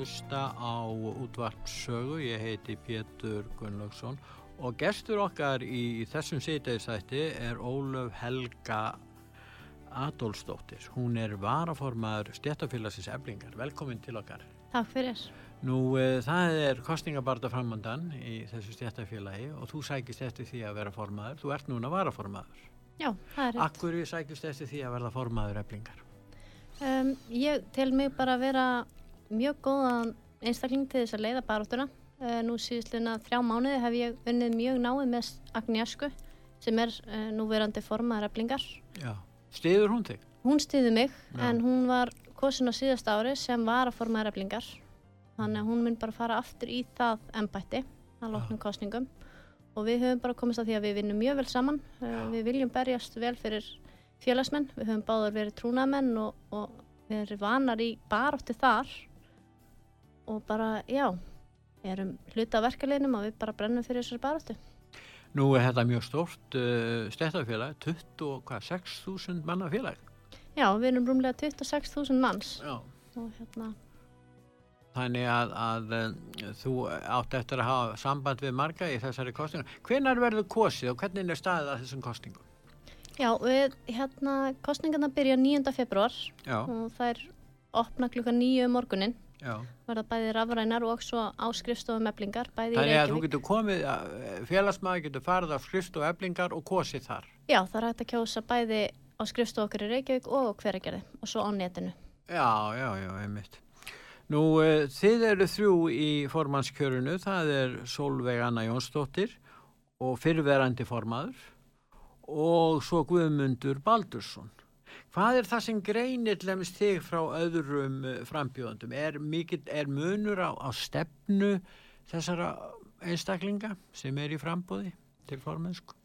Hlusta á útvarpsögu ég heiti Pétur Gunnlaugsson og gestur okkar í þessum sýtegisætti er Ólöf Helga Adolfsdóttir. Hún er varaformaður stjættafélagsins eflingar, velkomin til okkar. Takk fyrir. Nú e, það er kostningabarta framandan í þessu stjættafélagi og þú sækist eftir því að vera formaður. Þú ert núna varaformaður. Já, það er rétt. Akkur sækist eftir því að verða formaður eflingar? Um, ég tel mig bara að vera mjög góðan einstakling til þess að leiða baróttuna. Uh, nú síðustlega þrjá mánuði hef ég unnið mjög náið með Agniasku sem er uh, núverandi formaður eflingar. Já, stiður hún þig? Hún stiði mig Já. en hún var kosin á síðast ári sem var að formaður eflingar. Þannig að hún mun bara fara aftur í það ennbætti að loknum kostningum og við höfum bara komist að því að við vinnum mjög vel saman. Uh, við viljum berjast vel fyrir félagsmenn, við höfum báðar verið trúnamenn og, og við erum vanar í barótti þar og bara, já erum hluta af verkefliðnum og við bara brennum fyrir þessari baróttu. Nú er þetta mjög stórt uh, stættafélag, 26.000 manna félag. Já, við erum rúmlega 26.000 manns Já. og hérna, Þannig að, að uh, þú átt eftir að hafa samband við marga í þessari kostningu. Hvenar verður kosið og hvernig er staðið að þessum kostningum? já, við, hérna kostningarna byrja 9. februar Já, og það er opna klukka 9 um morgunin, já. verða bæði rafrænar og svo á skrifstofum bæði í Þannig að þú getur komið, félagsmaður getur farið á skrifst og eflingar og kosið þar. Já, það er hægt að kjósa bæði á skrifstofu okkur í Reykjavík og hveragerði og svo á netinu. Já, já, já, einmitt. Nú, uh, þið eru þrjú í formannskjörunu, það er Solveig Anna Jónsdóttir og fyrrverandi formaður og svo Guðmundur Baldursson. Hvað er það sem greinir lemst þig frá öðrum uh, frambjóðandum? Er, mikill, er munur á, á stefnu þessara einstaklinga sem er í frambóði til formennsku?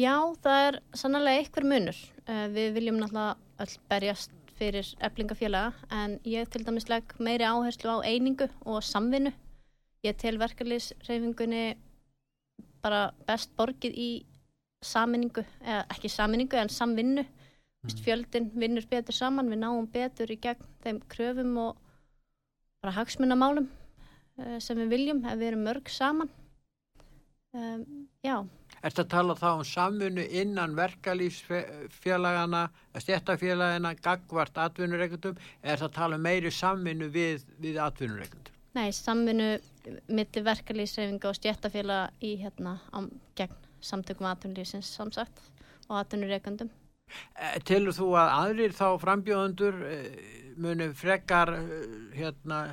Já, það er sannlega einhver munur. Uh, við viljum náttúrulega öll berjast fyrir eflingafélaga en ég til dæmis legg meiri áherslu á einingu og samvinnu. Ég tel verkefliðsreyfingunni bara best borgið í saminningu, eða ekki saminningu en samvinnu. Mm. Fjöldin vinnur betur saman, við náum betur í gegn þeim kröfum og bara hagsmunamálum uh, sem við viljum ef við erum mörg saman. Um, já, Ertu að tala þá um samfunnu innan verkalýsfélagana, stjættafélagana, gagvart atvinnureikundum, er það að tala um meiri samvinnu við, við atvinnureikundum? Nei, samvinnu milli verkalýsreifinga og stjættafélaga í hérna á gegn samtökum atvinnulífsins samsagt og atvinnureikundum. Eh, Tilur þú að aðrir þá frambjóðundur eh, muni frekar eh, hérna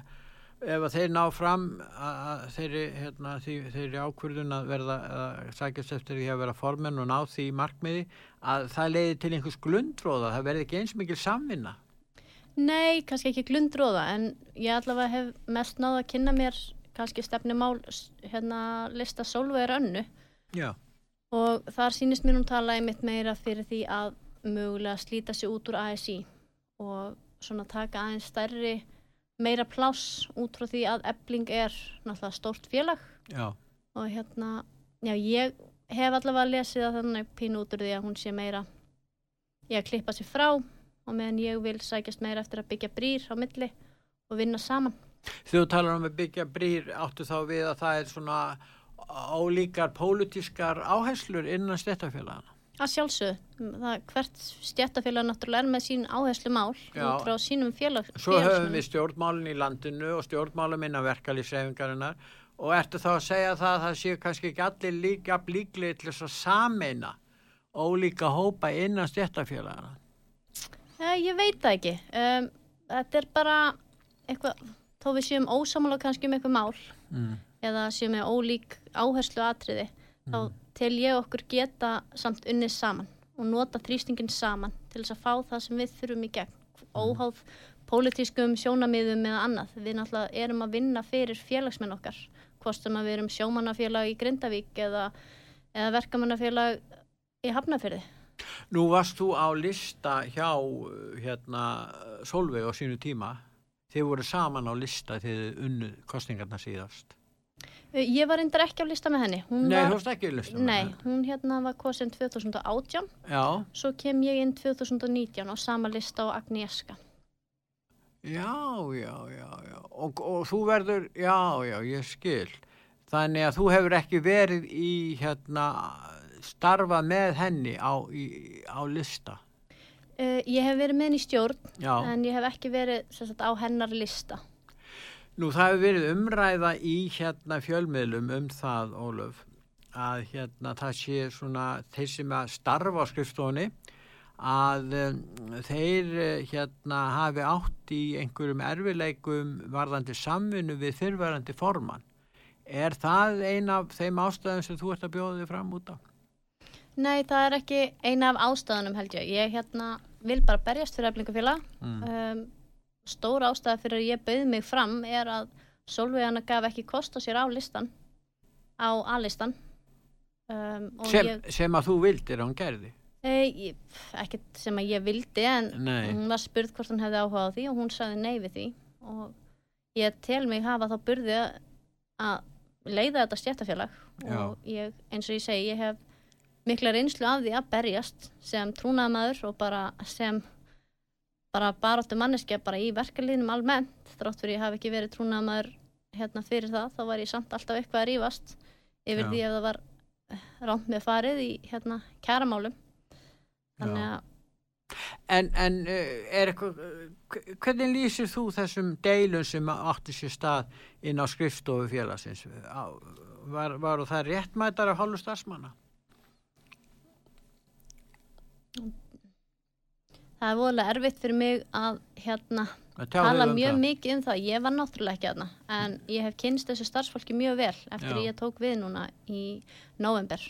ef að þeir ná fram að þeirri, hérna, þeirri ákvörðun að verða að sækjast eftir því að vera formenn og ná því markmiði að það leiði til einhvers glundróða, það verði ekki eins mikil samvinna. Nei, kannski ekki glundróða en ég allavega hef mest náða að kynna mér kannski stefnumál hérna lista Solveig önnu Já, og þar sýnist mér hún tala einmitt meira fyrir því að mögulega slíta sig út úr ASI og svona taka aðeins stærri meira pláss út frá því að ebling er náttúrulega stórt félag já, og hérna, já ég hef allavega lesið að þannig pínu út úr því að hún sé meira ég að klippa sér frá og meðan ég vil sækjast meira eftir að byggja brýr á milli og vinna saman. Þú talar um að byggja brýr áttu þá við að það er svona ólíkar pólitískar áherslur innan stjættafélagana. Að sjálfsögðu, hvert stjættafélag náttúrulega er með sín áherslu mál Já. út frá sínum félag, Svo höfum við stjórnmálinn í landinu og stjórnmálum innan verkalýsreifingarinnar og ertu þá að segja það að það séu kannski ekki allir líka blíklið til þess að sameina ólíka hópa innan stjættafélagana ég veit það ekki. Um, þetta er bara eitthvað, þó við séum ósamála kannski um eitthvað mál Mm. eða séum með ólík áherslu atriði, þá tel ég okkur geta samt unnið saman og nota þrýstingin saman til þess að fá það sem við þurfum í gegn. Óháð pólitískum sjónamiðum eða annað. Við náttúrulega erum að vinna fyrir félagsmenn okkar. Hvort sem að við erum sjómannafélag í Grindavík eða, eða verkamannafélag í Hafnafyrði. Nú varst þú á lista hjá hérna Solveig á sínu tíma. Þið voru saman á lista þegar unnu kostningarna síðast. Uh, Ég var reyndar ekki á lista með henni. Hún Nei, var, varst ekki á lista með nei, henni. hún hérna var kosin 2018, Já, svo kem ég inn 2019 á sama lista á Agnieszka. já, já, já, já. Og, og þú verður, já, já, ég skil. Þannig að þú hefur ekki verið í hérna starfa með henni á, í, á lista. Uh, ég hef verið með henni í stjórn, Já. en ég hef ekki verið sagt, á hennar lista. Nú það hefur verið umræða í hérna fjölmiðlum um það, Ólöf, að hérna það sé svona þeir sem að starfa á skrifstofunni að þeir hérna hafi átt í einhverjum erfileikum varðandi samvinnu við fyrrverandi formann. Er það ein af þeim ástæðum sem þú ert að bjóða þig fram út á? Nei, það er ekki eina af ástæðunum held ég. Ég hérna vil bara berjast fyrir eflingafélag. Mm. Um, stóra ástæða fyrir að ég bauð mig fram er að Solveigana gaf ekki kost á sér á listan, á A-listan. Um, Sem, sem að þú vildir að hún gerði? e, ekkert sem að ég vildi en Nei. hún var spurð hvort hún hefði áhuga á því og hún sagði nei við því og ég tel mig hafa þá burði að leiða þetta stjættafélag Já. og ég, eins og ég segi, ég hef mikla reynslu af því að berjast sem trúnaðamaður og bara sem bara baráttu manneskja bara í verkefliðnum almennt þrátt fyrir ég hafi ekki verið trúnaðamaður hérna fyrir það, þá var ég samt alltaf eitthvað að rífast yfir Já. því ef það var rámt með farið í hérna kæramálum þannig að En, en eh, er eitthvað, eh, hvernig lýsir þú þessum deilum sem átti sér stað inn á skrifstofu félagsins? Var, var það réttmætar af hálfu starfsmanna? Það er voðalega erfitt fyrir mig að hérna tala mjög það? mikið um það ég var náttúrulega ekki aðna en ég hef kynst þessu starfsfólki mjög vel eftir Já. ég tók við núna í november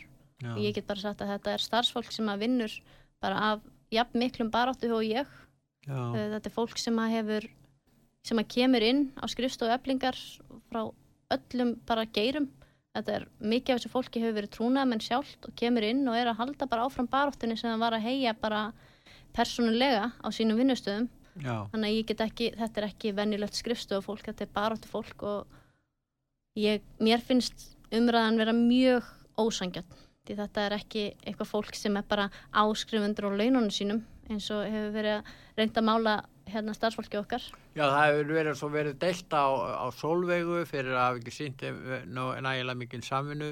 Já. og ég get bara sagt að þetta er starfsfólk sem að vinnur bara af jafn miklum baráttu og ég Já, þetta er fólk sem að hefur sem að kemur inn á skrifstofu eflingar frá öllum bara geirum þetta er mikið af þessu fólki hefur verið trúnamenn sjálft og kemur inn og er að halda bara áfram baráttunni sem það var að heia bara persónulega á sínum vinnustöðum. Já, þannig að ég get ekki, þetta er ekki venjulegt skrifstofu fólk, þetta er baráttu fólk og ég, mér finnst umræðan vera mjög ósangjarn því þetta er ekki eitthvað fólk sem er bara áskrifundur á laununum sínum eins og hefur verið að reynda að mála hérna starfsfólki okkar já, það hefur verið svo verið deilt á, á sólveigu fyrir að hafa ekki sínt nægilega mikil samvinnu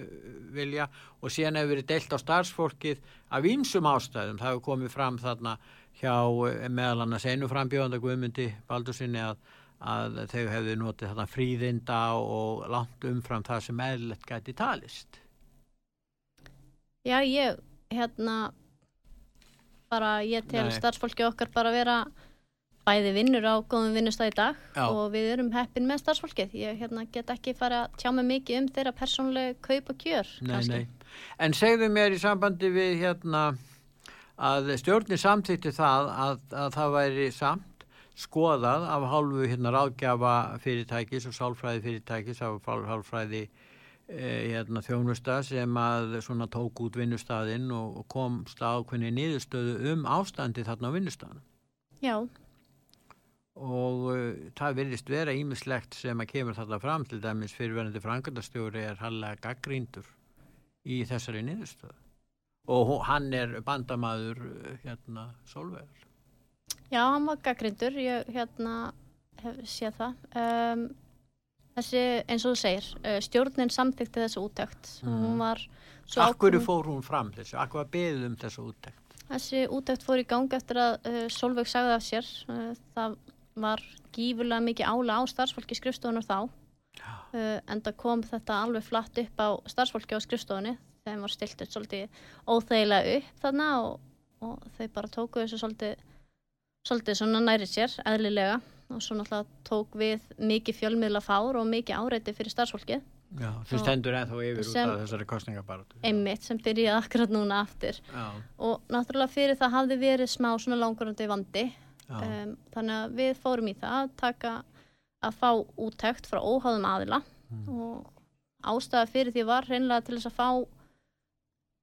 vilja og síðan hefur verið deilt á starfsfólkið af ýmsum ástæðum. Það hefur komið fram þarna hjá eh, meðal annars einu frambjóðanda Guðmundi Baldursinni að, að þau hefðu notið þarna fríðinda og langt umfram það sem eðlilegt gæti talist. Já, ég, hérna bara, ég tel Nei. starfsfólki okkar bara vera bæði vinnur á góðum vinnustæð í dag Já. og við erum heppin með starfsfólkið ég hérna, get ekki fara að tjá mig mikið um þeirra persónlega kaup og kjör Nei, kannski. nei. En segðu mér í sambandi við hérna að stjórnir samþýtti það að, að það væri samt skoðað af hálfu hérna ráðgjafa fyrirtækis og sálfræði fyrirtækis af hálfræði e, hérna þjónusta sem að svona tók út vinnustaðinn og, og kom staðkvæmni niðurstöðu um ástandi þarna á vinnustaðinu. Já, og uh, það virðist vera ímislegt sem að kemur þarna fram til dæmis fyrirverandi frangandastjóri er hallega gaggríndur í þessari niðurstöðu. Og hann er bandamaður uh, hérna Solveig já, hann var gaggrindur ég hérna hef séð það. Um, þessi, eins og þú segir uh, stjórnin samþykti þessu úttökt Mhm. hún var svo Akkur ákveðin- fór hún fram þessu, akkur var beðið um þessu úttekt? Þessi útækt fór í gang eftir að uh, Solveig sagði af sér. Uh, það var gífurlega mikið ála á starfsfólki skrifstofunar þá. Uh, en það kom þetta alveg flatt upp á starfsfólki á skrifstofunni. Þeim var stilt upp svolítið óþægilega upp þarna og, og þau bara tóku þessu svolítið svolítið svona næri sér, eðlilega. Og svo náttúrulega tók við mikið fjölmiðla fár og mikið áreiti fyrir starfsfólkið. Já, sem stendur ennþá yfir Sem- út af þessari kostningabaratu. einmitt sem byrjaði akkurat núna aftur. Já, og náttúrulega fyrir það hafði verið smá svona langurandi vandi um, þannig að við fórum í það að taka að fá úttekt frá óháðum aðila Mm. og ástæða fyrir því var reynilega til þess að fá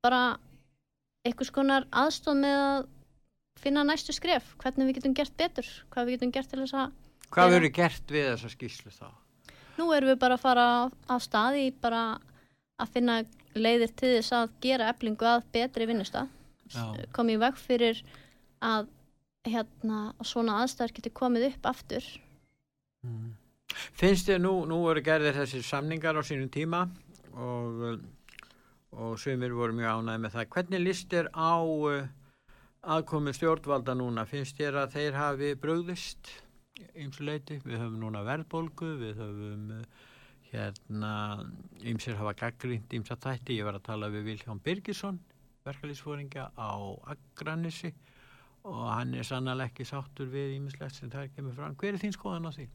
bara einhvers konar aðstof með að finna næstu skref, hvernig við getum gert betur hvað við getum gert til þess að Hvað verður gert við þessa skýslu þá? nú erum við bara að fara á stað í bara að finna leiðir til þess að gera eflingu að betri vinnustaf Já. kom í veg fyrir að hérna, svona aðstæður getur komið upp aftur Mm. Finnst þér nú, nú voru gerðir þessir samningar á sínum tíma og, og sumir voru mjög ánæði með það. Hvernig líst þér á uh, aðkomi stjórnvalda núna? Finnst þér að þeir hafi brugðist eins og leiti? Við höfum núna verðbólgu, við höfum uh, hérna, ymsir hafa gaggrínt ymsa þætti. Ég var að tala við Vilhján Birgisson, verkalýsfóringa á Akranissi og hann er sannlega ekki sáttur við ýmislegt sem það kemur fram. Hver er þín skoðan á því?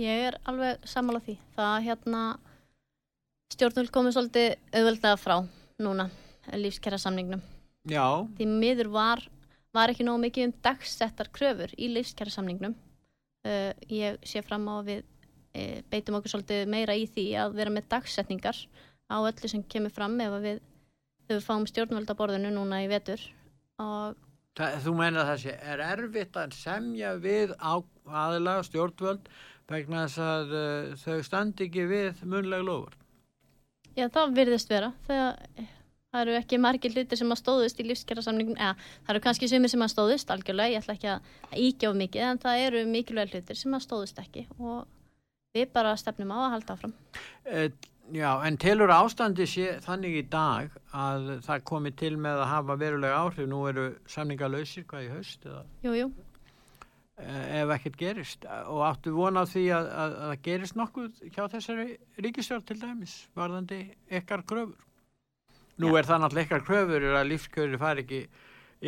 Ég er alveg sammála því. Það hérna stjórnvöld komið svolítið auðveldlega frá núna lífskjæra samningnum. Já, Því miður var, var ekki nógu mikið um dagsettar kröfur í lífskjæra samningnum. Uh, ég sé fram á að við uh, beitum okkur svolítið meira í því að vera með dagsetningar á öllu sem kemur fram ef við, við fáum stjórnvöldaborðinu núna í vetur og það, þú meina það sé, er erfitt að semja við á, aðila stjórnvöld vegna þess að uh, þau standi ekki við munlega lofur. Já, það virðist vera. Það, það eru ekki margir hlutir sem að stóðust í lífskjærasamningum, eða það eru kannski sumir sem að stóðust algjörlega, ég ætla ekki að íkja of mikið, en það eru mikilvæg hlutir sem að stóðust ekki og við bara stefnum á að halda áfram. Já, en telur ástandi sé þannig í dag að það komi til með að hafa verulega áhrif, nú eru samninga lausir hvað í haust eða? Jú, jú, uh, ef ekkert gerist. Og áttu vona á því að, að, að það gerist nokkuð hjá þessari ríkistjórn til dæmis varðandi ykkar kröfur. Nú er það náttúrulega ykkar kröfur er að lífskjöri fari ekki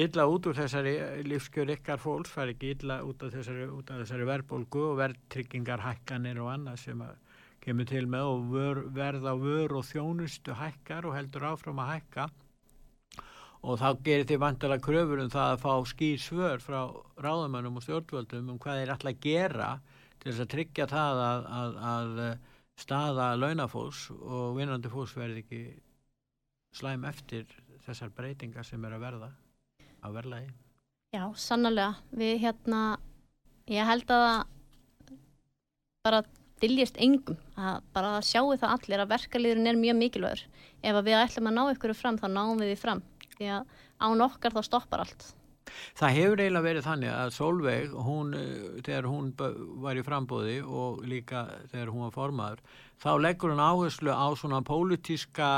illa út úr þessari lífskjöri ykkar fólks fari ekki illa út af þessari, þessari verðbólgu og verðtryggingar hækkanir og annað sem að kemur til með og vör, verð á vör og þjónustu hækkar og heldur áfram að hækka og þá gerir þið vantilega kröfur um það að fá skýr svör frá ráðamannum og stjórnvöldum um hvað þeir ætla að gera til þess að tryggja það að, að, að staða launafólks og vinnandi fólks verði ekki slæm eftir þessar breytingar sem er að verða á verðlagi. já, sannlega. Við hérna, ég held að bara diljist engum, að bara að sjáu það allir að verkaliðurinn er mjög mikilvægur. Ef við ætlum að ná ykkur fram, þá náum við því fram. Því að án okkar þá stoppar allt. Það hefur eiginlega verið þannig að Solveig, hún, eh, þegar hún var í frambóði og líka þegar hún var formaður, þá leggur hún áherslu á svona pólitíska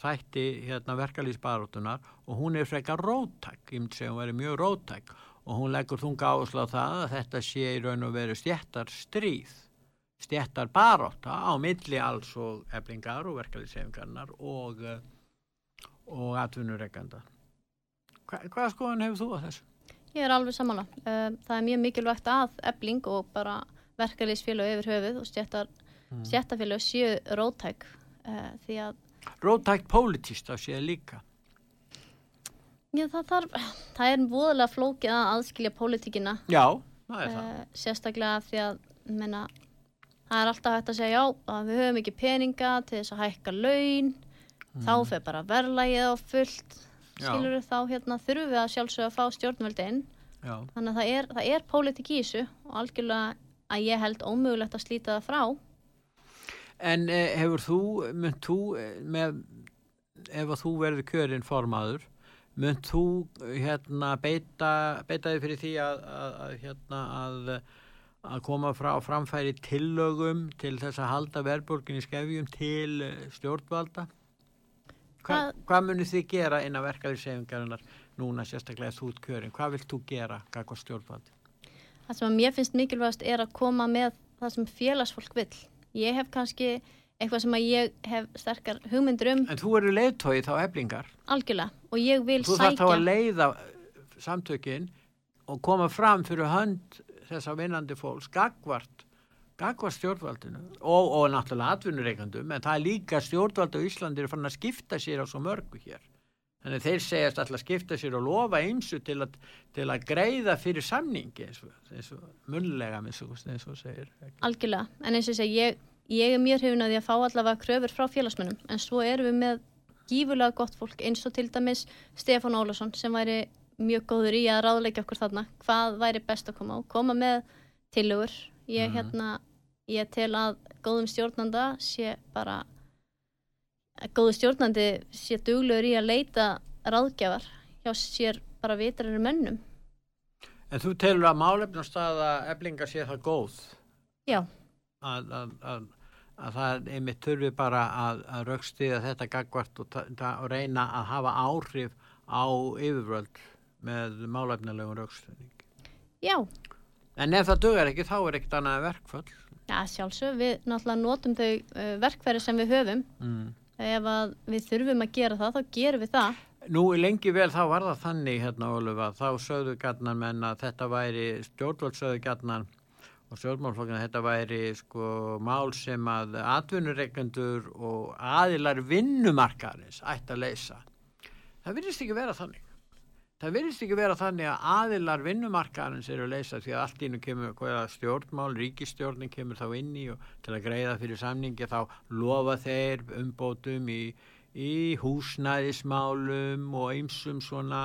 þætti hérna verkalýsbaróttunar og hún er frekar róttæk, ég myndi segja hún verið mjög róttæk og hún leggur þunga áherslu á það að þetta sé í raun og veru stjættar stríð, stjættar barótta á milli alls og eflingar og verkalýsefingarnar og, eh, og atvinnureikanda. Hva, hvaða skoðan hefur þú á þessu? Ég er alveg sammála. Um, Það er mjög mikilvægt að ebling og bara verkalýsfélög yfir höfuð og stjættar, Mm. stjættarfélög séu rótæk uh, því að Rótækt pólitíst á séð líka. já, það, þarf, það er voðalega flókið að aðskilja pólitíkina Já, það er það. sérstaklega því að menna, það er alltaf hægt að segja já að við höfum ekki peninga til þess að hækka laun. Þá fer bara verðlægið á fullt skilur þá hérna þurfum við að sjálfsögja að fá Já. þannig að það er, það er pólitík í þessu og algjörlega að ég held ómögulegt að slíta það frá. En eh, hefur þú, mynd þú eh, með, ef að þú verður kjörinn formaður, mynd þú eh, hérna beita, beita þig fyrir því að, að, að hérna að að koma frá framfæri tillögum til þess að halda verðborgin í skefjum til eh, stjórnvalda? Hva, hvað munir þið gera innan verkaðursefingarinnar núna sérstaklega þú út kjörin? Hvað vilt þú gera, hvað stjórnvaldi? það sem að mér finnst mikilvægast er að koma með það sem félagsfólk vill ég hef kannski eitthvað sem að ég hef sterkar hugmyndur um En þú eru leiðtóið þá eflingar. algjörlega og ég vil Þú þarf þá sækja að leiða samtökin og koma fram fyrir hönd þessa vinnandi fólks gagvart, gagvart stjórnvaldinu. Og, og náttúrulega atvinnureikandum en það er líka stjórnvald á Íslandi er fann að skipta sér á svo mörgu hér. Þannig þeir segjast alltaf skipta sér og lofa eins til, að, til að greiða fyrir samningi eins og, eins og munlega eins og segir. Algjörlega, en eins og segja ég, ég er mjög hefun að að fá allavega kröfur frá félagsmennum en svo erum við með gífurlega gott fólk eins og til dæmis Stefán Ólason sem væri mjög góður í að ráðleika okkur þarna. Hvað væri best að koma á, koma með tilugur, ég, mm. hérna, ég tel að góðum stjórnanda sé bara góðu stjórnandi sé duglegur í að leita ráðgjafar hjá sér bara vitrarinn mönnum. En þú telur að málefnarstaða eblinga sé það góð? Já. Að, að, að, að það einmitt þurfi bara að raukstiða þetta gagvart og, og reyna að hafa áhrif á yfirvöld með málefnilegum raukstöðning Já En ef það dugar ekki þá er ekkert annað verkfall Já sjálfsög, við náttúrulega notum þau uh, verkfæri sem við höfum mm ef við þurfum að gera það, þá gerum við það. Nú lengi vel þá var það þannig hérna Óluf að þá sögðu gætnan menn að þetta væri stjórnvöldsögðu gætnan og stjórnmálflokkina þetta væri sko mál sem að atvinnureikendur og aðilar vinnumarkarins ætti að leysa. Það virðist ekki vera þannig. Það verðist ekki vera þannig að aðilar vinnumarkaðarins eru að leysa því að allt ínu kemur hvaða stjórnmál, ríkistjórnin kemur þá inn í og til að greiða fyrir samningi þá lofa þeir umbótum í, í húsnæðismálum og einsum svona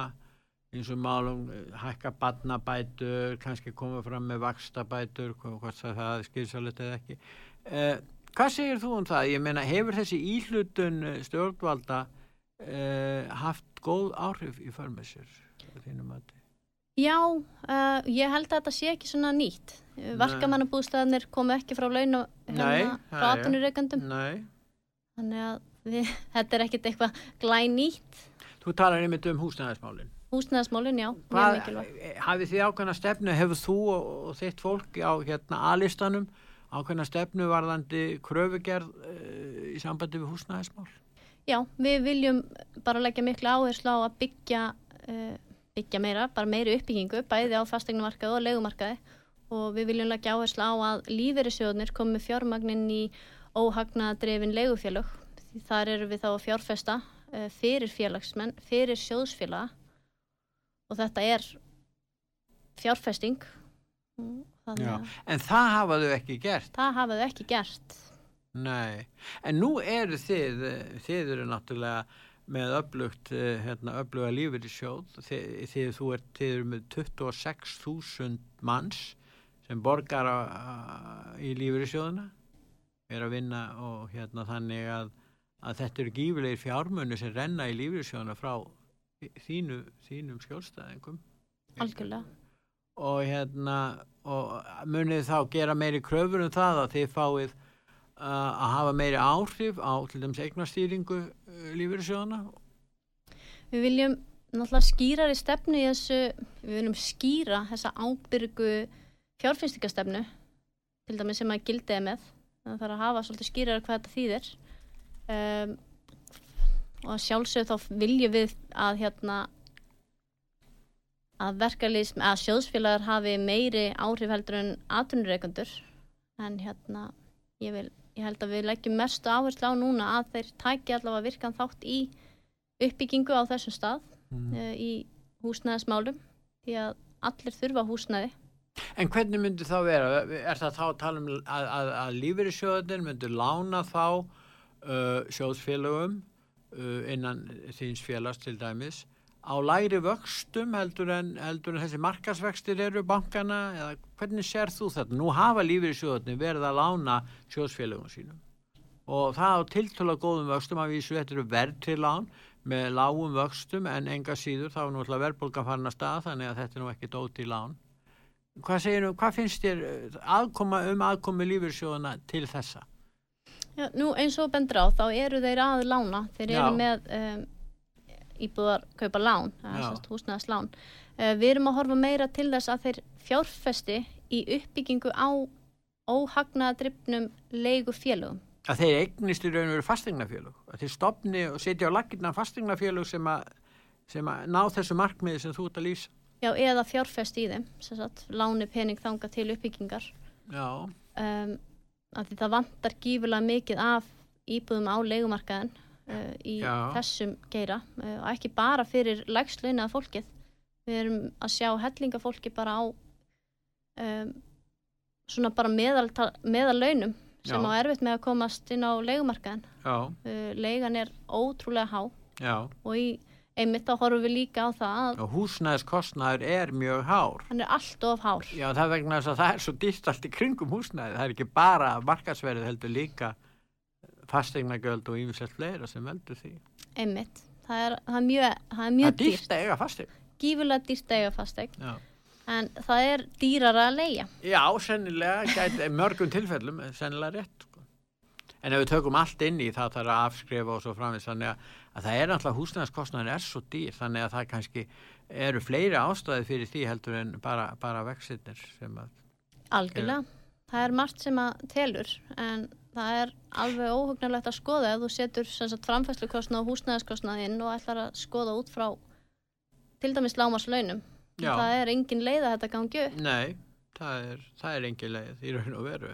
eins og málum hækka badnabætur, kannski koma fram með vakstabætur, hvort það er skilsalit eða ekki. Eh, hvað segir þú um það? Ég meina, hefur þessi íhlutun stjórnvalda eh, haft góð áhrif í förmessir? Þínum að Já, uh, ég held að þetta sé ekki svona nýtt. Verkamannabústæðanir komu ekki frá laun og hérna frá aðtunurreikandum. Þannig að við, þetta er ekkit eitthvað glæn nýtt. Þú talar einmitt um húsnæðismálinn. Húsnæðismálinn, já, mjög mikilvægt. Eh, hafið þið ákveðna stefnu, hefur þú og, og þitt fólk á hérna aðlistanum ákveðna stefnu varðandi kröfugerð uh, í sambandi við húsnæðismál? Já, við viljum bara leggja miklu áherslu á að byggja uh, byggja meira, bara meiri uppbyggingu bæði á fastegnumarkaðu og legumarkaði og við viljum leggja áherslu á að lífeyrissjóðnir komi fjármagnin í óhagnadrefin legufélög þar eru við þá að fjárfesta uh, fyrir félagsmenn, fyrir sjóðsfélaga. Og þetta er fjárfesting. Já, en það hafaðu ekki gert. Það hafaðu ekki gert. Nei, en nú eru þið þið eru náttúrulega með öflugt, eh, hérna, öfluga lífið í sjóð því þú er, er með 26.000 manns sem borgar á, á, í lífið í sjóðuna er að vinna og hérna þannig að, að þetta eru gífilegir fjármunni sem renna í lífið í sjóðuna frá þínu, þínum skjólstæðingum. Algjörlega. Og hérna og munið þá gera meiri kröfur um það að þið fáið að hafa meiri áhrif á til dæmis eignastýringu uh, lífyrirsjóðana? Við viljum náttúrulega skýra í stefnu í þessu, við viljum skýra þessa ábyrgu fjárfinnstingastefnu til dæmis sem að gildiði með. Það þarf að hafa svolítið skýrar hvað þetta þýðir. Um, og sjálfsög þá viljum við að hérna að verkefliðs, að sjóðsfélagar hafi meiri áhrif heldur en atvinnureikundur en hérna ég vil ég held að við leggjum mestu áherslu á núna að þeir tækja allavega virkan þátt í uppbyggingu á þessum stað mm. uh, í húsnæðismálum því að allir þurfa húsnæði En hvernig myndir þá vera? Er það þá að tala um að, að, að lífeyrissjóðin myndir lána þá uh, sjóðsfélögum uh, innan þýns félags til dæmis á læri vöxtum heldur en, heldur en þessi markasvextir eru bankana eða hvernig sér þú þetta? Nú hafa lífið í sjóðunni verið að lána sjóðsfélagum sínum og það á tiltöla góðum vöxtum að vísu þetta eru verð til lán með lágum vöxtum en enga síður þá er nú alltaf verðbólka farin að stað þannig að þetta er nú ekki dót í lán. Hvað segir hvað finnst þér aðkoma um aðkomi lífið til þessa? Já, nú eins og bendur á þá eru þeir að lána, þeir eru Já. með um, íbúðar kaupa lán, húsnæðaslán uh, við erum að horfa meira til þess að þeir fjárfesti í uppbyggingu á óhagnaðadryfnum leigu félögum að þeir eignist í raun og veru fastegnafélög að þeir stopni og setja á laginna fastegnafélög sem að, sem að ná þessu markmiði sem þú ert að lýsa. Já, eða fjárfest í þeim, sagt, láni pening þanga til uppbyggingar. Já, Um, af því það vantar gífurlega mikið af íbúðum á leigumarkaðin í Já. þessum geira uh, og ekki bara fyrir lægslunni að fólkið. Við erum að sjá hellingafólki bara á um, svona bara meðal, meðal launum sem Já. á erfitt með að komast inn á leigumarkaðin. já, Uh, leigan er ótrúlega há já. og í einmitt þá horfum við líka á það að Og húsnæðiskostnaður er mjög hár. hann er allt of hár. Já, það það er svo dýrt allt í kringum húsnæði. Það er ekki bara markasverðið heldur líka fastegnagjöld og yfirsett fleira sem veldur því. Einmitt. Það er, það er mjög, það er mjög dýrt að eiga fastegn. Gífurlega dýrt að eiga fastegn. Já. En það er dýrara að leia. Já, sennilega, gæti, mörgum tilfellum, sennilega rétt. Sko. En ef við tökum allt inn í það þarf að afskrifa og svo framvist, þannig að, að það er náttúrulega húsnæðiskostnaðin er svo dýr, þannig að það kannski eru fleiri ástæði fyrir því heldur en bara, bara að, Algjörlega. Það er margt sem að telur en það er alveg óhugnarlegt að skoða ef þú setur framfæslukostnað og húsnæðiskostnaðinn og ætlar að skoða út frá til dæmis lámarslaunum. Það er engin leið að þetta gangi upp. nei, það er, það er engin leið í raun og veru.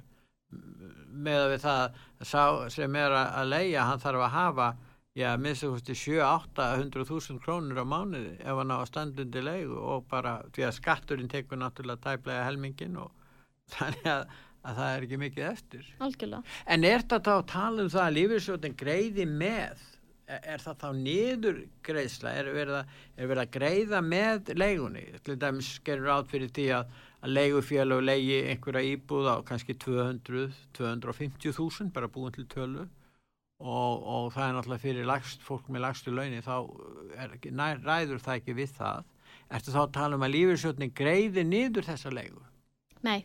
Með að við það, sem er að leia, hann þarf að hafa, já, minnst þú veist, 7-800.000 krónur á mánuði ef hann á standundi leigu og bara, því að skatturinn tekur náttúrulega tæplega helmingin og þannig að, að það er ekki mikið eftir. Algjörlega. En er þetta að tala um það að lífeyrissjóðin greiði með? Er, er það þá niður greiðsla? Er verið, að, er verið að greiða með leigunni? Til dæmis gerur átt fyrir því að, að leigufélag leigi einhverja íbúð á kannski 200, 250.000 bara búin til tölu og, og það er náttúrulega fyrir lagst, fólk með lagstu launi þá er, nær, ræður það ekki við það. Ertu þá að tala um að lífeyrissjóðin greiði niður þessa leigu? Nei.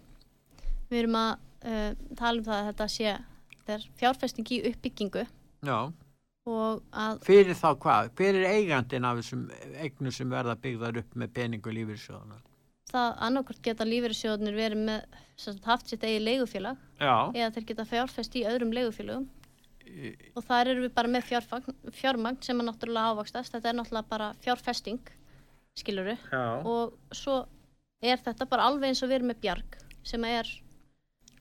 Við erum að uh, tala um það að þetta sé þetta er fjárfesting í uppbyggingu Já. Fyrir þá hvað? Hver er eigandinn af þessum eignum sem verða byggðar upp með peningu lífyrsjóðana? það annarkvort geta lífeyrissjóðnir verið með sem sagt, haft sitt eigi leigufélag Já. eða þeir geta fjárfest í öðrum leigufélögum og þar eru við bara með fjárfagn, fjármagn sem er náttúrulega ávakstast þetta er náttúrulega bara fjárfesting skiluru Já. og svo er þetta bara alveg eins og við erum með bjarg sem er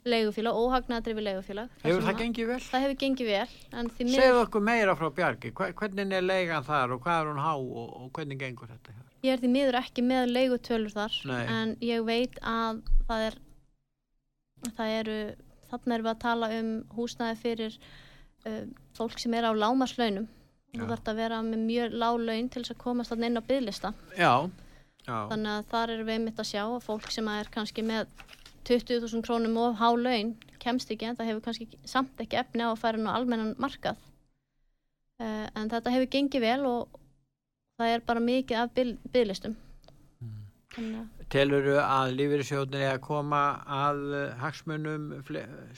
leigufélag, óhagnaðadrifi leigufélag Hefur það að- gengið vel? það hefur gengið vel miður, Segðu okkur meira frá Bjargi. Hva- Hvernig er leigan þar og hvað er hún há og, og hvernig gengur þetta? hér? ég er því miður ekki með leigutölur þar Nei. en ég veit að það er það eru þannig erum við að tala um húsnæði fyrir uh, fólk sem er á lámarslaunum þú Já. þarf að vera með mjög lág laun til þess að komast þannig inn á bygglista Já. Já. þannig að þar erum við einmitt að sjá að fólk sem er kannski með 20.000 krónum of há laun kemst ekki en það hefur kannski samt ekki efni á að færa nú almennan markað uh, en þetta hefur gengið vel og það er bara mikið af bygglistum Mm. Telur að lífyrsjóðin er að koma að eh, hagsmunum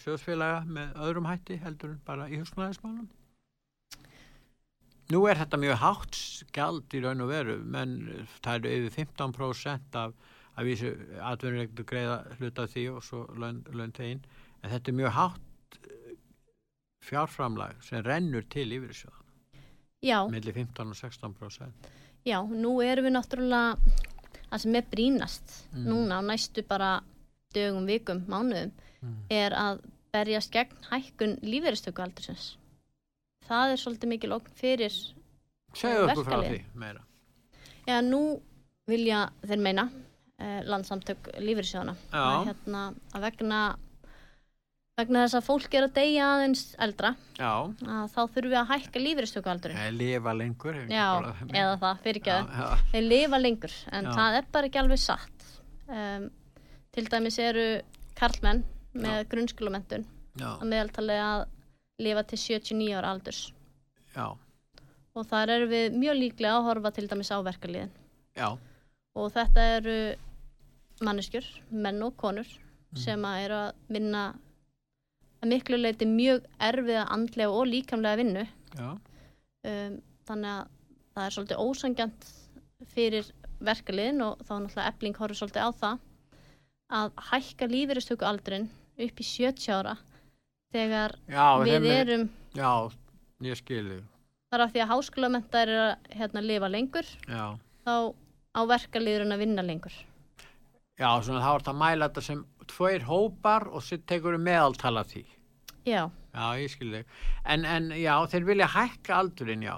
sjóðsfélaga með öðrum hætti heldur bara í húsnæðismálum? Nú er þetta mjög hátt skjald í raun og veru, menn það eru yfir 15% af, af vísu atvinnureikndu greiða hluta því og svo laun, laun tegin, en þetta er mjög hátt eh, fjárframlag sem rennur til lífyrsjóðan, já, millir 15 og 16%. já, nú erum við náttúrulega það sem er brínast Mm. núna á næstu bara dögum, vikum, mánuðum Mm. er að berjast gegn hækkun lífeyristökualdursins það er svolítið mikil okn fyrir Segðu okkur frá því meira. Já, nú vilja þeir meina landsamtök lífyrirsjóðana Já. að, hérna, að vegna vegna þess að fólk er að deyja aðeins eldra Já, að þá þurfum við að hækka lífeyristökualdurinn. Eða lifa lengur. ekki Já, eða það, fyrirgjöðu Já, já. þeir lifa lengur en Já. það er bara ekki alveg satt. Um, til dæmis eru karlmenn með grunnskólamentun að meðaltali að lifa til 79 ára aldurs. Já, og þar eru við mjög líklega að horfa til dæmis á verkaliðin já, og þetta eru manneskjur, menn og konur Mm. sem að eru að vinna að miklu leiti mjög erfiða andlega og líkamlega vinnu um, þannig að það er svolítið ósangjant fyrir verkaliðin og þá náttúrulega ebling horfður svolítið á það að hækka lífeyristöku aldrin upp í 70 ára þegar já, við er- erum já, ég skilu, þar af því að háskólamenta er að hérna, lifa lengur já, þá á verkalýðurinn að vinna lengur. Já, svona þá er þetta að mæla þetta sem tveir hópar og svo tekur við meðaltala því. Já, Já, ég skilði. En, en já, þeir vilja hækka aldurinn, já.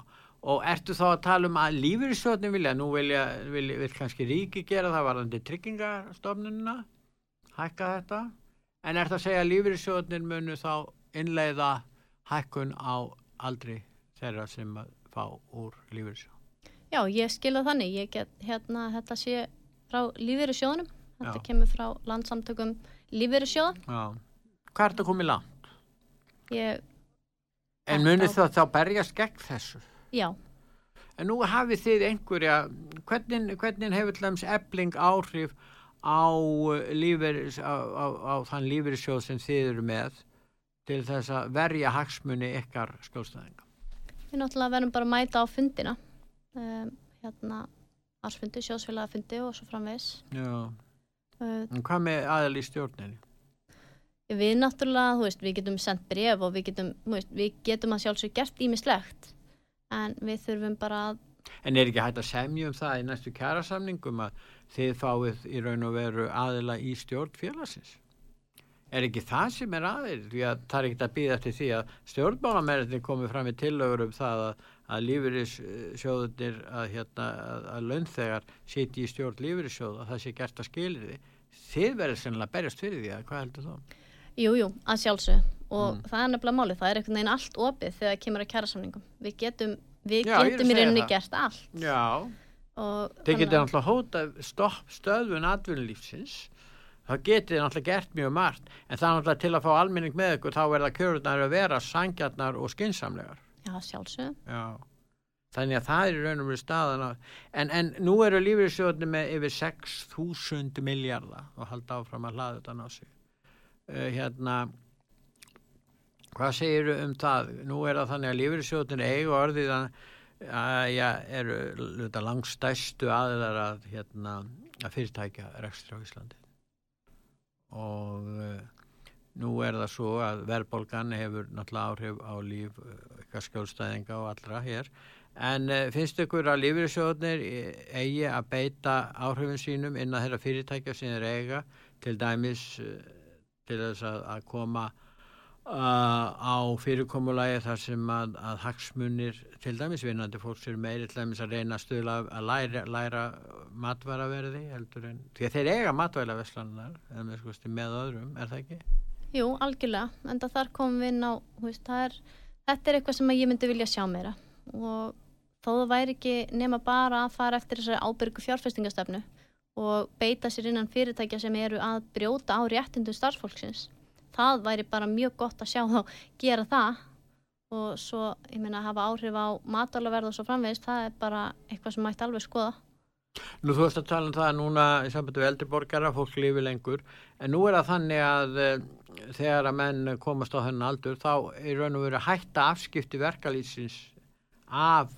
Og ertu þá að tala um að lífyrirsjóðin vilja, nú vilja, vilja, vil kannski ríki gera það varðandi tryggingastofnunina, hækka þetta. En er það að segja að lífyrirsjóðin munu þá innleiða hækkun á aldri þeirra sem fá úr lífyrirsjóð? já, ég skilða þannig. Ég get, hérna, þetta sé frá lífeyri sjóðunum. Þetta Já. kemur frá landsamtökum lífeyri sjóða. Já. Hvað er þetta komið langt? Ég, En á- það þá berjast gegn þessu? já, En nú hafið þið einhverja, hvernig, hvernig hefur dæmis ebling áhrif á, uh, lífeyris, á, á, á þann lífeyrissjóð sem þið eru með til þess að verja hagsmuni ykkar skjólstæðinga? við náttúrulega verðum bara að mæta á fundina. Um, hérna, arsfundi, sjóðsfélagafundi og svo framvegis. Já. En hvað með aðal í stjórninni? Við náttúrulega, þú veist, við getum sendt bref og við getum, þú veist, við getum að sjálfsög gert ímislegt en við þurfum bara að, En er ekki hægt að semja um það í næstu kjærasamningum að þið fáið í raun og veru aðila í stjórn félagsins? Er ekki það sem er aðeins? Því að það er ekkert að býða eftir því að stjórnmálamennir komið fram í tillögur um það að, að lífeyrissjóðunir, að, hérna, að, að launþegar siti í stjórn lífeyrissjóð og það sé gert að skilir því. Þið verður sennilega að berjast fyrir því að hvað heldur þá? jú, jú, að sjálfsög og Mm. það er nefnilega málið, það er einhvern veginn allt opið þegar það kemur að kærasamningum. Við getum, við Já, er getum í rauninni það. gert allt Já, Þið getið að- náttúrulega hóta stopp stöðun atvinnulífsins. Það getið þið náttúrulega gert mjög margt. En það er náttúrulega til að fá almenning með ykkur þá verða kjörurnar að vera sangjarnar og skinsamlegar. Já, sjálfsög. Já. Þannig að það er í raun og verið staðan. En, en nú eru lífeyrissjóðni með yfir 6.000 miljardar og halda áfram að hlaða þetta ná sig. Uh, hérna, hvað segir um það? Nú er það þannig að lífeyrissjóðni eigu orðið að já, eru luta langstæstu aðilar að, hérna, að fyrirtækja rekstri á Íslandi og uh, nú er það svo að verðbólgan hefur náttúrulega áhrif á líf uh, ykkar skjólstæðinga og allra hér en uh, finnst ykkur að lífeyrissjóðnir eigi að beita áhrifin sínum inn að þeirra fyrirtækja sem þeir eiga til dæmis uh, til þess að, að koma uh, á fyrirkomulagi þar sem að, að hagsmunir til dæmis vinnandi fólks eru meiri til dæmis að reyna að stuðla að læra, læra matvaraverði heldur en því að þeir eiga sko, með öðrum, er það ekki? Jú, algjörlega, en þar komum við inn á, þú veist, er, þetta er eitthvað sem ég myndi vilja sjá meira og þó það væri ekki nema bara að fara eftir þessari ábyrgu fjárfestingastöfnu og beita sér innan fyrirtækja sem eru að brjóta á réttindum starfsfólksins. Það væri bara mjög gott að sjá þá gera það og svo, ég meina, hafa áhrif á matalaverð og svo framvegist, það er bara eitthvað sem mætti alveg skoða. Nú þú veist að tala um það núna í sambandi við eldri borgara, fólk lifi lengur en nú er það þannig að uh, þegar að menn komast á þennan aldur þá er raun og verið að hætta afskipti verkalýsins af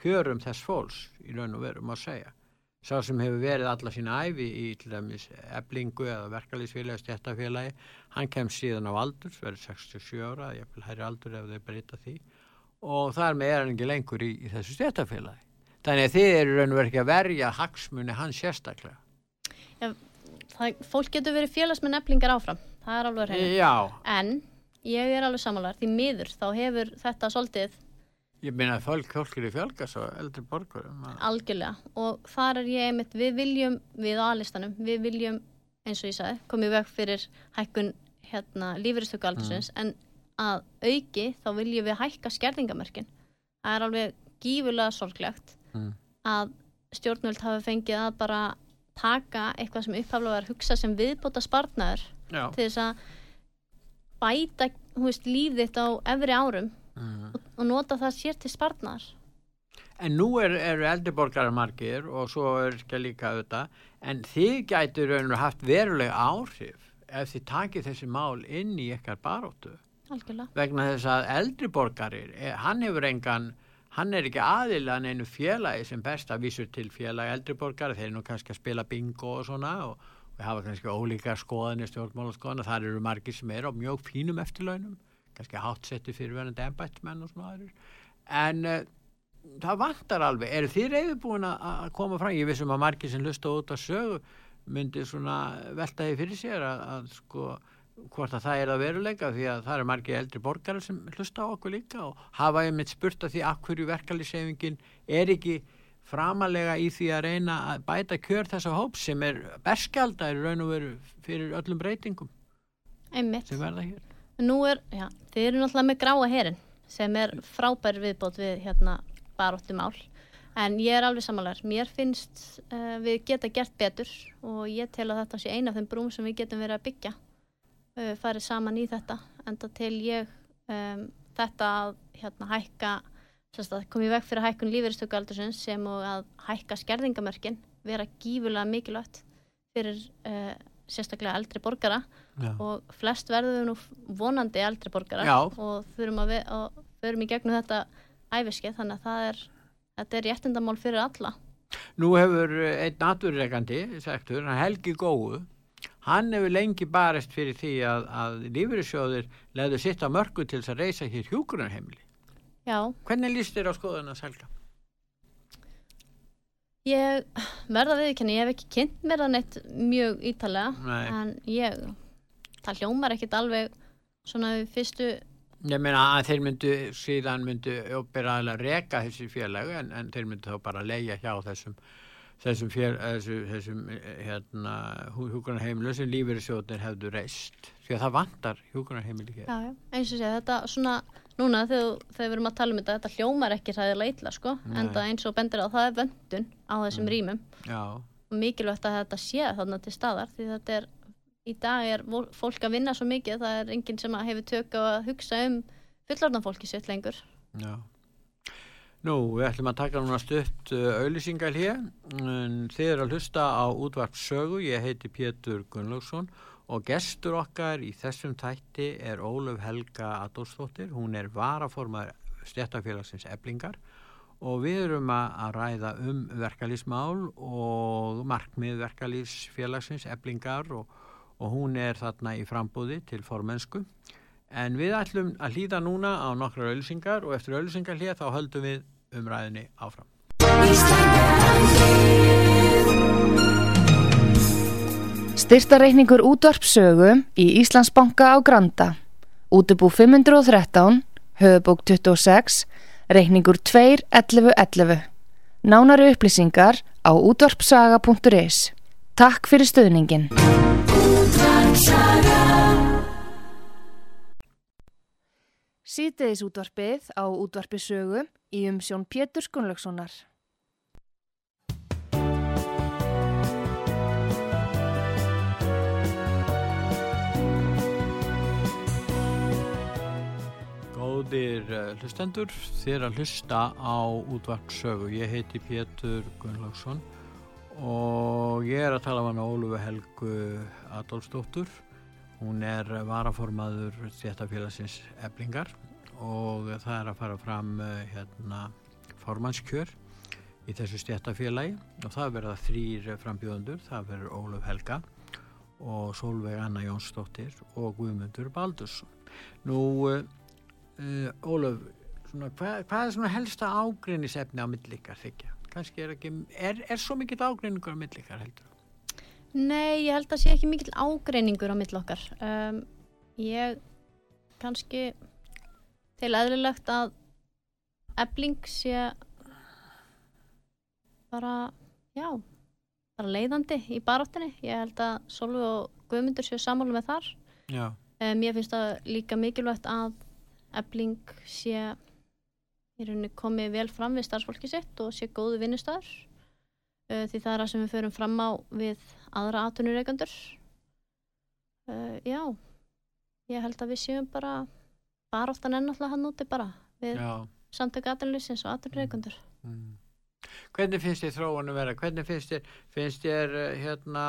kjörum þess fólks í raun og veru má segja. Sá sem hefur verið alla sína æfi í til dæmis eblingu eða verkalýsfélagi, stjættafélagi, hann kemst síðan á aldur, verið 67 ára, ég vil hæri aldur ef þeir breyta því og þar með er hann ekki lengur í, í þessu stjættafélagi. Þannig að þið eru raun og verið ekki að verja hagsmuni hans sérstaklega. Það, fólk getur verið félagsmenn eflingar áfram, það er alveg. Já, En ég er alveg samanlegar, því miður þá hefur þetta svolítið ég meina að fólk fólk eru fjölga svo eldri borgurum. að- algjörlega og þar er ég einmitt, við viljum við aðlistanum, við viljum eins og ég sagði, komið veg fyrir hækkun hérna lífeyristöku aldursins en að auki þá viljum við hækka skerðingamörkin það er alveg gífulega sorglegt Mm. að stjórnvöld hafi fengið að bara taka eitthvað sem upphaflega var hugsa sem viðbóta spartnaður til þess að bæta veist, líf þitt á efri árum Mm. og, og nota það sér til spartnaðar En nú er, eru eldri borgarar margir og svo er ekki líka auðvitað, en þið gætu raun og haft veruleg áhrif ef þið takið þessi mál inn í ykkar baróttu. algjörlega Vegna þess að eldri borgarir, eh, hann hefur engan, hann er ekki aðilan einu félagi sem best að vísur til félagi eldri borgara, þeir eru nú kannski að spila bingo og svona og, og hafa kannski ólíkar skoðanir, stjórnmálaskoðanir, þar eru margir sem eru á mjög fínum eftirlaunum, kannski hátsetti fyrirverandi embættmenn og svona aðrir. En uh, það vantar alveg, er þið reyður búin að koma fram, ég vissum að margir sem hlusta út að sögu myndi svona velta því fyrir sér að, að sko hvort að það er að veruleika því að það eru margir eldri borgarar sem hlusta á okkur líka og hafa ég mitt spurt að því að hverju verkefliðsefingin er ekki framalega í því að reyna að bæta kjör þessa hóp sem er berskjaldar raun og veru fyrir öllum breytingum Einmitt. sem verða hér. Nú er, já, þið eru náttúrulega með gráa herin sem er frábær viðbót við hérna baróttu mál en ég er alveg samanlegar, mér finnst uh, við geta gert betur og ég tel að þetta sé eina af þeim brúm sem við getum verið að byggja uh, farið saman í þetta enda til ég um, þetta að hérna hækka komið veg fyrir hækkun lífeyristökualdursins sem og að hækka skerðingamörkin vera gífulega mikilvægt fyrir uh, sérstaklega eldri borgara Já. og flest verður nú vonandi eldri borgara Já. og þurfum að förum í gegnum þetta æfiskið þannig að það er, þetta er réttindamál fyrir alla. Nú hefur einn naturreikandi, sektur, Helgi Góðu, hann hefur lengi barist fyrir því að, að lífyrirsjóðir leður sitt á mörgu til þess að reysa hér hjúgrunarheimli. Já. Hvernig líst þér á skoðuna selga? Ég verða viðkenni, ég hef ekki kynnt mér það neitt mjög ítalega Nei. en ég, það hljómar ekkit alveg svona við fyrstu Ég meina að þeir myndu síðan myndu óbyrðaðilega reka þessi félag en, en þeir myndu þá bara leia hjá þessum þessum, fél, þessum, þessum hérna, húkunarheimilu sem lífeyrisjóðnir hefðu reist. Því að það vantar. Já, já, eins og sé þetta svona núna þegar, þegar við erum að tala um þetta þetta hljómar ekki ræðilega illa sko. Nei. en eins og bendir á það er vöndun á þessum mm. rýmum. Og mikilvægt að þetta sé þarna til staðar því þetta er í dag er fólk að vinna svo mikið það er enginn sem hefur tök á að hugsa um fullorðan fólki sitt lengur. Já Nú, við ætlum að taka núna stutt uh, auðlýsingal hér. Þið eru að hlusta á útvart sögu. Ég heiti Pétur Gunnlaugsson og gestur okkar í þessum tætti er Óluf Helga Adolfsdóttir. Hún er varaformar stjættafélagsins eblingar og við erum að ræða um verkalýsmál og markmið verkalýsfélagsins eblingar og og hún er þarna í frambúði til formensku en við ætlum að hlýða núna á nokkra ölsingar og eftir ölsingar hlýða þá höldum við umræðinni áfram. Styrtareikningur útvarpsögu í Íslandsbanka á Granda Útubú 513 höfubók 26 reikningur 2.11.11 Nánari upplýsingar á útvarpsaga.is Takk fyrir stöðningin. Sýteðis útvarpið á útvarpisögu í umsjón Pétur Skunlökssonar. Góðir uh, hlustendur, þér að hlusta á útvarpsögu. Ég heiti Pétur Gunnlaugsson og ég er að tala um hana Ólufu Helgu Adolfsdóttur hún er varaformaður þéttafélagsins eblingar og það er að fara fram eh, hérna formannskjör í þessu stjættafélagi og það verða þrýr frambjóðundur, það verður Óluf Helga og Solveig Anna Jónsdóttir og Guðmundur Baldursson. Nú, uh, Óluf, svona, hvað, hvað er svona helsta ágrinnisefni á millikar þykja? kannski er ekki, er, er svo mikill ágreiningur á millikar heldur? Nei, ég held að sé ekki mikill ágreiningur á millokkar um, ég kannski til aðlilegt að ebling sé bara já, bara leiðandi í baráttinni, ég held að Solveig og Guðmundur séu sammálu með þar. Um, ég finnst það líka mikilvægt að ebling sé í rauninni komið vel fram við starfsfólki sitt og sé góðu vinnustöður uh, því það er það sem við förum fram á við aðra atvinnureikandur uh, já ég held að við séum bara bara ofta nennallega hann úti bara við samtöku atvinnulísins og atvinnureikandur mm. mm. Hvernig finnst þér þróun að vera? Hvernig finnst þér, finnst þér uh, hérna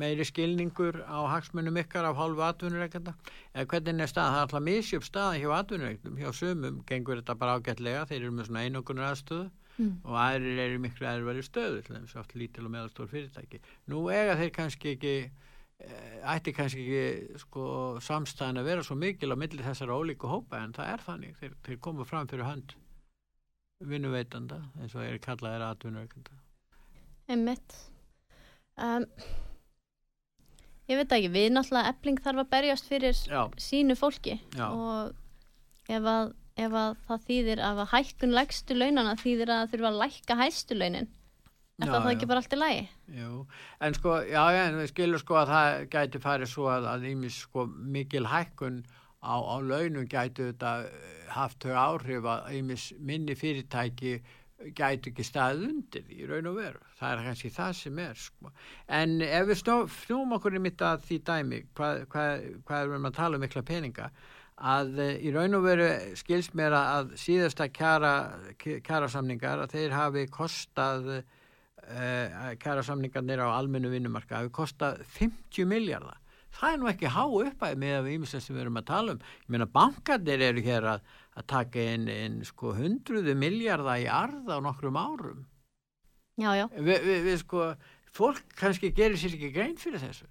meiri skilningur á hagsmunum ykkar af hálfu atvinnureikanda eða hvernig er stað, það er alltaf misjöf stað hjá atvinnureikandum, hjá sumum gengur þetta bara ágætlega, þeir eru með svona einogunar aðstöðu mm. og aðrir eru miklu aðri stöðu, þannig að lítil og meðalstór fyrirtæki. Nú ega þeir kannski ekki eh, ætti kannski ekki sko, samstæðan að vera svo mikil á milli þessara ólíku hópa en það er þannig, þeir, þeir koma fram fyrir hönd vinnuveitanda eins og er kallaðir atvinnuveikanda. Einmitt. Um, ég veit ekki, við náttúrulega ebling þarf að berjast fyrir Já, sínu fólki Já. og ef að, ef að það þýðir að hækkun lægstu launana þýðir að þurfa að lækka hæstu launin er Já, það já. ekki bara allt í lagi? jú. En sko, já, en við skilum sko að það gæti farið svo að, að ímis sko mikil hækkun á, á launum gæti þetta eh, haft þau áhrif að ímis minni fyrirtæki gæti ekki staðið undir í raun og veru. Það er kannski það sem er, sko. En ef við snú, snúum okkur í mitt að því dæmi, hvað, hvað, hvað erum við að tala um mikla peninga, að eh, í raun og veru skilst mér að síðasta kjara, kjarasamningar að þeir hafi kostað uh, kjarasamningarnir á almennu vinnumarka hafi kostað 50 miljardar. Það er nú ekki há uppæð með að við ímislega sem við erum að tala um. Ég meina bankarnir eru hér að, að taka inn, inn sko hundruðu miljardar í arð á nokkrum árum. Já, já. Vi, vi, við sko, fólk kannski gerir sér ekki grein fyrir þessu.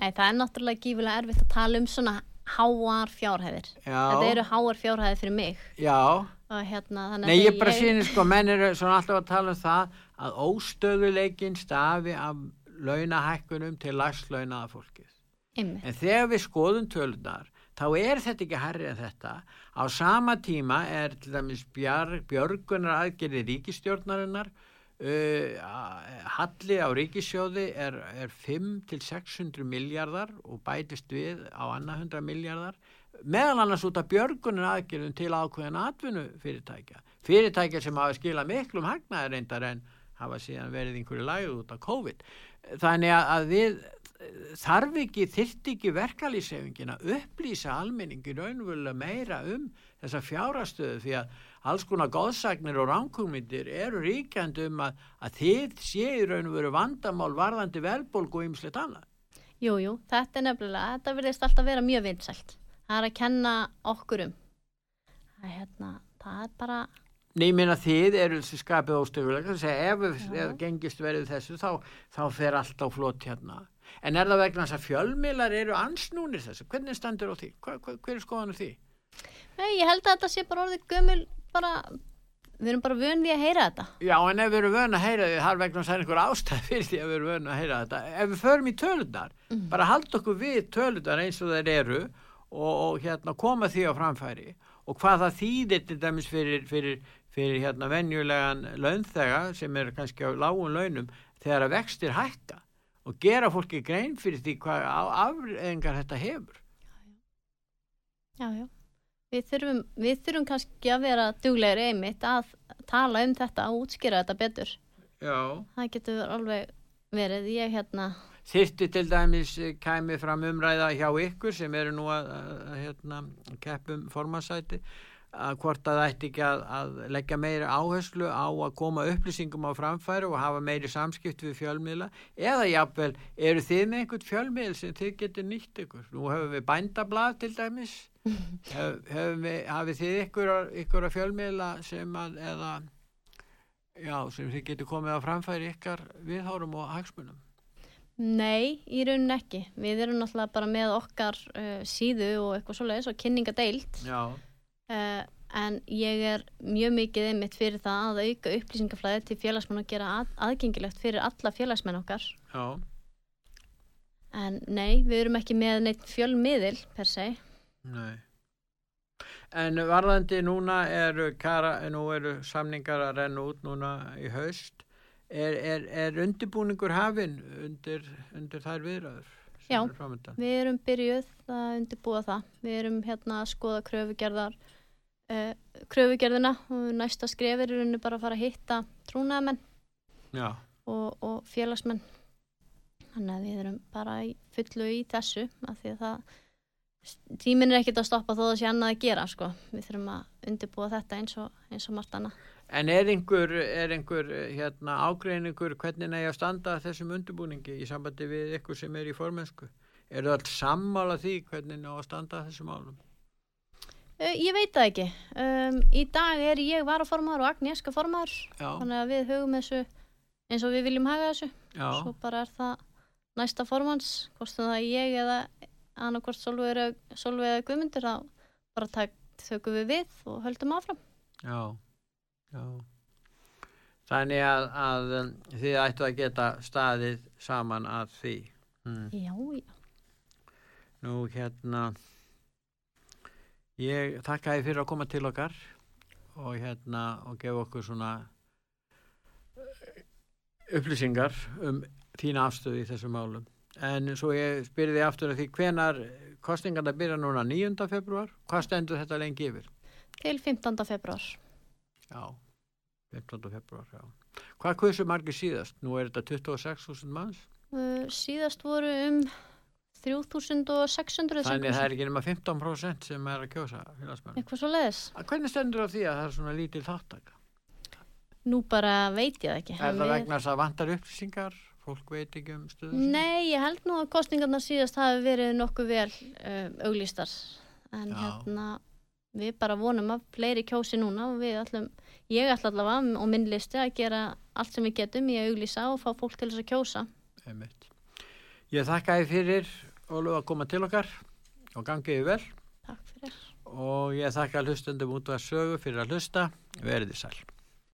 Nei, það er náttúrulega gífulega erfitt að tala um svona háar fjárhæðir. Já, Þetta eru háar fjárhæðir fyrir mig já. Hérna Nei, ég bara sýnir sko, menn eru svona alltaf að tala um það að óstöðuleikin stafi af launahækkunum til lagslaunaða fólkið. Einmitt. En þegar við skoðum tölunar, þá er þetta ekki herri en þetta. Á sama tíma er til dæmis bjar, björgunar aðgerði ríkistjórnarinnar, uh, halli á ríkisjóði er, er 5-600 miljardar og bætist við á annað 100 miljardar, meðal annars út af björgunar aðgerðum til ákveðin atvinnu fyrirtækja. Fyrirtækja sem hafa skilað miklum hagnaðar reyndar en hafa síðan verið einhverju lagið út af COVID. Þannig að- við þarf ekki, þyrfti ekki verkalýsefingin að upplýsa almenningi raunverulega meira um þessa fjárastöðu því að alls konar góðsagnir og ránkugmyndir eru ríkjandi um að, að þið séu raunveru vandamál varðandi velbólgu og ymslegt annað. Jú, jú, þetta er nefnilega, þetta verðist alltaf vera mjög vinsælt. Það er að kenna okkur um. Það er hérna, það er bara, Nei, ég meina þið eru þessi skapið óstöðulega, þess að ef, ef gengist verið þessu þá, þá fer allt á flott hérna. En er það vegna þess að fjölmiðlar eru ansnúnir þessu? Hvernig standur á því? Hva, hva, hver er skoðan á því? nei, ég held að þetta sé bara orðið gömul, bara, við erum bara vön því að heyra þetta. Já, en ef við erum vön að heyra því, það er vegna þess að það er einhver ástæð fyrir því að við erum vön að heyra þetta. Ef við förum í tölunar, bara halda okkur við tölunar eins og þeir eru og, og hérna, koma því á framfæri og hvað það þýðir til dæmis fyrir, fyrir, fyrir hérna venjulegan launþega sem er kannski á lágun launum þegar að vextir hækka og gera fólki grein fyrir því hvað afreðingar þetta hefur. Já, já. Við þurfum, við þurfum kannski að vera duglegri einmitt að tala um þetta og útskýra þetta betur. Já. Það getur alveg verið, ég hérna, Þyrfti til dæmis eh, kæmi fram umræða hjá ykkur sem eru nú að, að, hérna, keppum formasæti að hvort að það ætti ekki að, að leggja meiri áherslu á að koma upplýsingum á framfæri og hafa meiri samskipt við fjölmiðla? Eða jáfnvel eru þið með einhvern fjölmiðl sem þið getur nýtt ykkur? Nú höfum við bændablað til dæmis. Hef, höfum við, hafið þið ykkur, ykkur að fjölmiðla sem að eða já, sem þið getur komið á framfæri ykkar viðhárum og hagsmunum nei, í raunin ekki. Við erum náttúrulega bara með okkar uh, síðu og eitthvað svoleiðis og kynningadeild. Já, Uh, en ég er mjög mikið einmitt fyrir það að auka upplýsingaflæði til félagsmenn og gera að, aðgengilegt fyrir alla félagsmenn okkar. já En nei, við erum ekki með neitt fjölmiðil per se. Nei. En varðandi núna eru, kara, nú eru samningar að renna út núna í haust. Er, er, er undirbúningur hafinn undir, undir þær viðræður? Já. framundan? Við erum byrjuð að undirbúa það. Við erum hérna að skoða kröfugerðar, uh, kröfugerðina og næsta skref er rauninni bara að fara að hitta trúnaðamenn og, og félagsmenn. Þannig að við erum bara fullu í þessu af því að það tíminn er ekkert að stoppa þó það sé annað að gera sko. Við þurfum að undirbúa þetta eins og, eins og margt annað. En er einhver, er einhver hérna, ágreiningur hvernig eigi að standa að þessum undirbúningi í sambandi við ykkur sem er í formensku? Er það allt sammála því hvernig eigi að standa að þessum málum? Uh, ég veit það ekki. Um, í dag er ég varaformaður og Agnieszka formaður. Já, Þannig að við hugum þessu eins og við viljum haga þessu. já, Svo bara er það næsta formans, hvort það ég eða annarkvort Solveig eða Guðmundur, þá bara tak, þökum við við og höldum áfram. já. Já. Þannig að, að um, þið ættu að geta staðið saman að því. Mm. Já, já. Nú hérna, ég þakka þið fyrir að koma til okkar og hérna og gefa okkur svona eh, upplýsingar um þína afstöðu í þessum málum. En svo ég spyrði aftur að því hvenar kostingarna byrja núna 9. februar, hvað stendur þetta lengi yfir? Til 15. februar. Já, 15. februar, já. Hvað kvössu margir síðast? Nú er þetta 26.000 manns, Uh, síðast voru um 3600 þannig það er ekki nema 15% sem er að kjósa félagsmenn. Eitthvað svo leiðis. Hvernig stendur á því að það er svona lítil þáttaka? Nú bara veit ég það ekki. Er það við- vegna þess að vantar upplýsingar? Fólk veit ekki um stöðu? Nei, ég held nú að kostningarna síðast hafi verið nokkuð vel uh, auglýstar. En Já. hérna, við bara vonum að fleiri kjósi núna og við ætlum, ég ætla allavega og minn listi að gera allt sem við getum í að auglýsa og fá fólk til þess að kjósa. Einmitt. Ég þakka þið fyrir Óluf að koma til okkar og gangiði vel Takk fyrir. og ég þakka hlustendum út af sögu fyrir að hlusta. Verðið sæl.